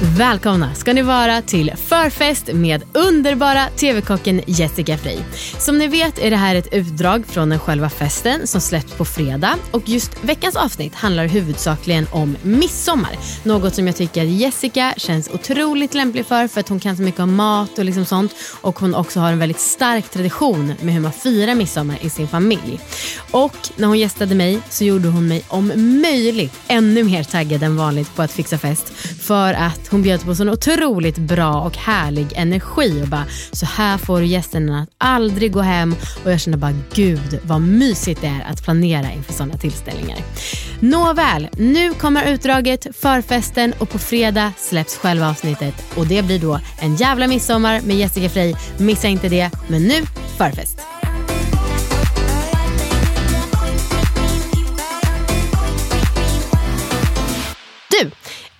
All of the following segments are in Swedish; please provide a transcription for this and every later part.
Välkomna ska ni vara till förfest med underbara TV-kocken Jessica Frey. Som ni vet är det här ett utdrag från den själva festen som släpps på fredag och just veckans avsnitt handlar huvudsakligen om midsommar. Något som jag tycker Jessica känns otroligt lämplig för för att hon kan så mycket om mat och liksom sånt och hon också har en väldigt stark tradition med hur man firar midsommar i sin familj. Och när hon gästade mig så gjorde hon mig om möjligt ännu mer taggad än vanligt på att fixa fest för att hon bjöd på sån otroligt bra och härlig energi och bara så här får du gästerna att aldrig gå hem och jag känner bara gud vad mysigt det är att planera inför sådana tillställningar. Nåväl, nu kommer utdraget, förfesten och på fredag släpps själva avsnittet och det blir då en jävla midsommar med Jessica Frey. Missa inte det, men nu förfest.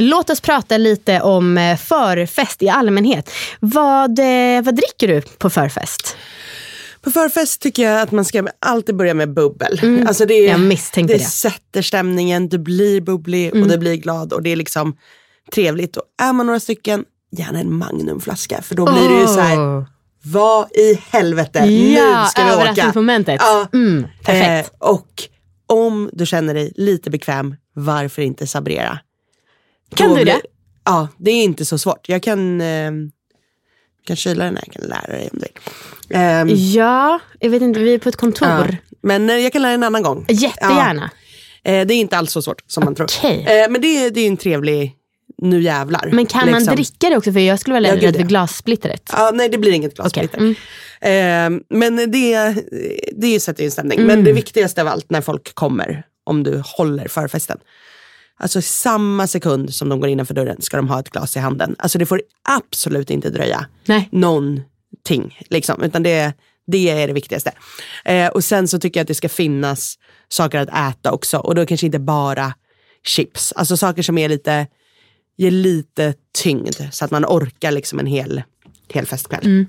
Låt oss prata lite om eh, förfest i allmänhet. Vad, eh, vad dricker du på förfest? På förfest tycker jag att man ska alltid börja med bubbel. Alltså det, Jag misstänkte det det. sätter stämningen, du blir bubblig och du blir glad och det är liksom trevligt. Och är man några stycken, gärna en magnumflaska för då blir det ju så här, vad i helvete, Ja, nu ska vi åka. Ja. Mm, perfekt. Eh, och om du känner dig lite bekväm, varför inte sabrera? Kan du det? Ja, det är inte så svårt. Jag kan, eh, kan kyla den här, jag kan lära dig om vill. Ehm, Ja, jag vet inte, vi är på ett kontor. Ja. Men eh, jag kan lära en annan gång. Jättegärna. Ja. Eh, det är inte alls så svårt som man tror. Okej. Eh, men det, är- det är en trevlig, nu jävlar. Men kan man liksom. dricka det också? För jag skulle vara Ja, rädd gud, för ja. glassplittret. Ja, nej, det blir inget glas Okej, okay. mm. eh, Men det, det sätter ju en stämning. Men det viktigaste av allt när folk kommer, om du håller förfesten. Alltså samma sekund som de går innanför dörren ska de ha ett glas i handen. Alltså det får absolut inte dröja Nej. någonting. Liksom, utan det, det är det viktigaste. Eh, och sen så tycker jag att det ska finnas saker att äta också. Och då kanske inte bara chips. Alltså saker som är lite, ger lite tyngd. Så att man orkar liksom en hel, hel festkväll.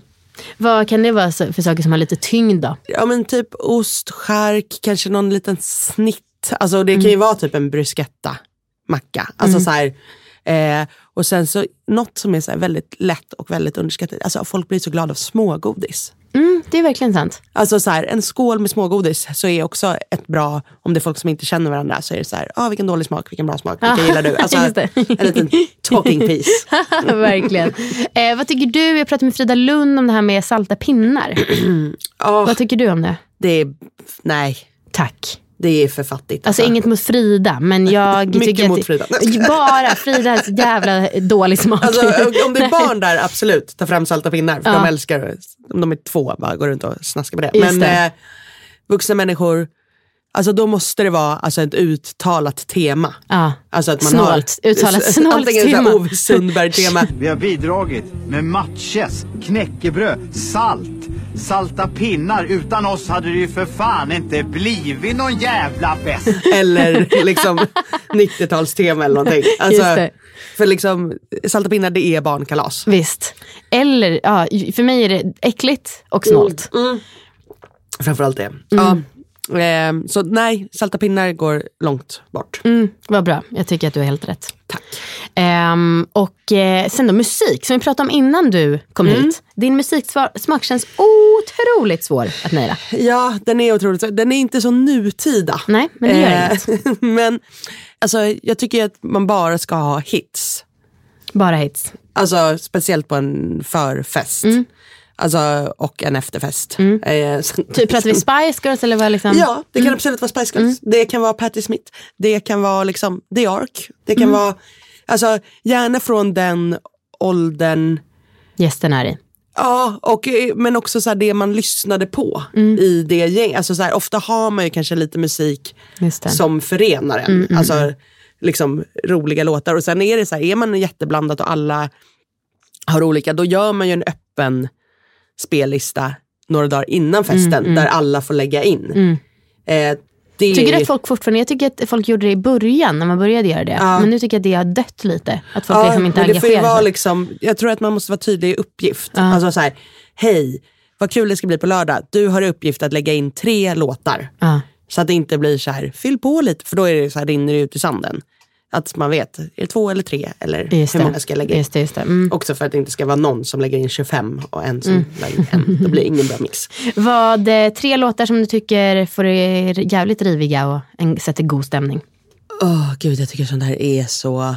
Vad kan det vara för saker som har lite tyngd då? Ja men typ ost, skärk, kanske någon liten snitt. Alltså det kan ju vara typ en bruschetta macka. Alltså så här, eh, och sen så något som är så väldigt lätt och väldigt underskattat. Alltså folk blir så glada av smågodis. Mm, det är verkligen sant. Alltså så här, en skål med smågodis så är också ett bra, om det är folk som inte känner varandra så är det så här, ah, vilken dålig smak, vilken bra smak, vilka gillar du? Alltså en liten talking piece. verkligen. Eh, vad tycker du? Jag pratade med Frida Lund om det här med salta pinnar. Ja, vad tycker du om det? det är, nej, Tack. Det är för fattigt. Alltså inget mot Frida, men jag Mycket tycker mot att Frida. Bara Fridas jävla dålig smak. Alltså, om det är barn där, absolut, ta fram salta pinnar. För Ja. de älskar, om de är två, bara går runt och snaskar med det. Just Men det. Eh, vuxna människor, alltså då måste det vara alltså, ett uttalat tema. ja. Alltså att man Snålt. har, Uttalat snålt tema. Ove Sundberg-tema. Vi har bidragit med matches, knäckebröd, salt, salta pinnar. Utan oss hade det ju för fan inte blivit någon jävla fest. eller liksom 90-talstema eller någonting. Alltså, Just det. För liksom, salta pinnar det är barnkalas. Visst. Eller, ja, för mig är det äckligt och snålt. Framförallt det. Mm. Ja. Eh, så nej, salta pinnar går långt bort. Mm, vad bra, jag tycker att du har helt rätt. Tack. Ehm, och eh, sen då musik, som vi pratade om innan du kom Mm. hit. Din musiksmak känns otroligt svår att naila. Ja, den är otroligt Den är inte så nutida. Nej, men det gör Eh, Men alltså, jag tycker att man bara ska ha hits. Bara hits. Alltså speciellt på en förfest. Alltså, och en efterfest. Eh, så- Typ, pratar vi Spice Girls eller vad liksom? Ja, det kan absolut vara Spice Girls. Det kan vara Patti Smith. Det kan vara liksom The Ark. Det kan vara, alltså gärna från den åldern. Gästen är i. Ja, och, men också så här det man lyssnade på i det gäng. Alltså så här, ofta har man ju kanske lite musik som förenar en. alltså liksom roliga låtar. Och sen är det så här, är man jätteblandat och alla har olika, då gör man ju en öppen spellista några dagar innan festen där alla får lägga in. Eh, det Tycker att folk fortfarande, jag tycker att folk gjorde det i början när man började göra det. Ja. Men nu tycker jag att det har dött lite. Att folk Ja, liksom inte men det får ju vara liksom, jag tror att man måste vara tydlig i uppgift. Alltså så här, hej, vad kul det ska bli på lördag. Du har i uppgift att lägga in tre låtar. Ja. Så att det inte blir så här, fyll på lite, för då är det så här, rinner det ut i sanden. Att man vet, är det två eller tre? Eller Just hur det. många ska jag lägga in? Just det, just det. Mm. Också för att det inte ska vara någon som lägger in 25 och en som lägger in en. Då blir det ingen bra mix. Vad eh, tre låtar som du tycker får er jävligt riviga och en, sätter god stämning? Åh gud, jag tycker sånt här är så...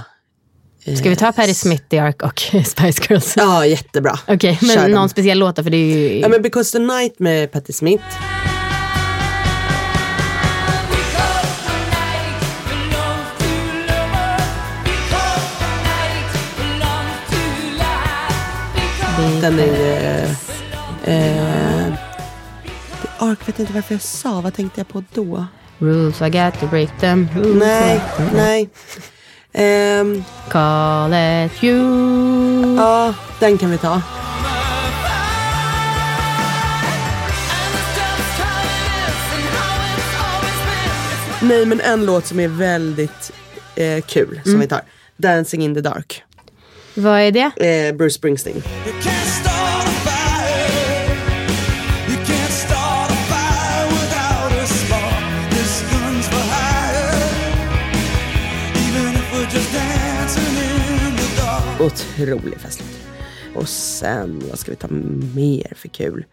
Ska vi ta Patti Smith, The Ark och Spice Girls? Ja, jättebra. Okej, Kör men någon speciell låt då? För det är ju... Ja, men Because the Night med Patti Smith. Den är... Eh, eh, Ark vet inte varför jag sa. Vad tänkte jag på då? Rules I got to break them. Rules Nej, nej. Ehm, Call it you. ja, den kan vi ta. Nej, men en låt som är väldigt eh, kul som vi tar. Dancing in the dark. Vad är det? Eh, Bruce Springsteen. Otrolig festlåt. Och sen, vad ska vi ta mer för kul?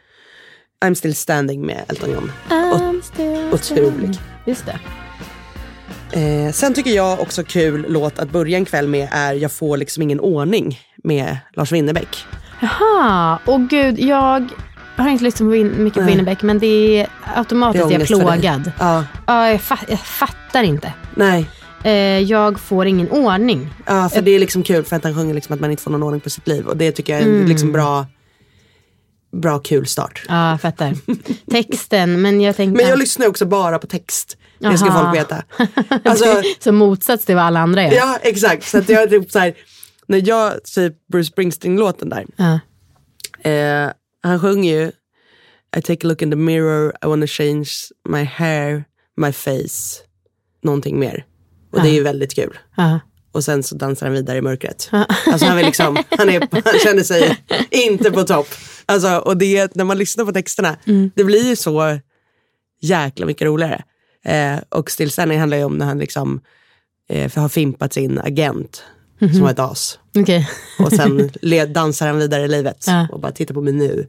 I'm still standing med Elton John. I'm still otrolig. Just det. Eh, sen tycker jag också kul låt att börja en kväll med är Jag får liksom ingen ordning med Lars Winnerbäck. Jaha, och gud, jag har inte lyssnat på mycket på. Winnerbäck men det är automatiskt Det är jag plågad. Ja, Ja, jag, fa- jag fattar inte. nej. Eh, jag får ingen ordning. Ja, för det är liksom kul för att han sjunger liksom att man inte får någon ordning på sitt liv. Och det tycker jag är en Mm. liksom bra, bra kul start. Ja, fattar. Texten, men jag tänkte... Men jag lyssnar också bara på text. Det ska Aha. folk veta. Alltså, Så motsats till vad alla andra gör. ja, exakt. Så att jag typ så här, när jag, typ Bruce Springsteen-låten där. Ja. Eh, han sjunger ju I take a look in the mirror, I wanna change my hair, my face, någonting mer. Och det är ju väldigt kul. Ja. Och sen så dansar han vidare i mörkret. Alltså han, vill liksom, han, är, han känner sig inte på topp. Alltså, och det, när man lyssnar på texterna, det blir ju så jäkla mycket roligare. Eh, och Still Standing handlar ju om när han liksom eh, har fimpat sin agent som var ett as. Okej. Och sen led, dansar han vidare i livet Ja. och bara tittar på mig nu.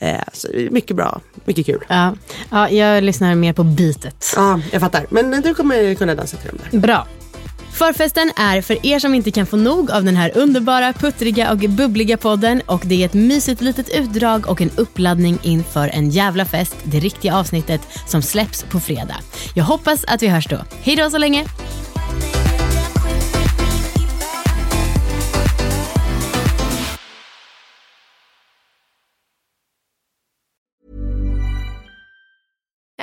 Eh, så mycket bra, mycket kul. Ja. ja, jag lyssnar mer på beatet. Ja, jag fattar. Men du kommer kunna dansa till dem där. Bra. Förfesten är för er som inte kan få nog av den här underbara, puttriga och bubbliga podden och det är ett mysigt litet utdrag och en uppladdning inför en jävla fest, det riktiga avsnittet som släpps på fredag. Jag hoppas att vi hörs då. Hej då så länge!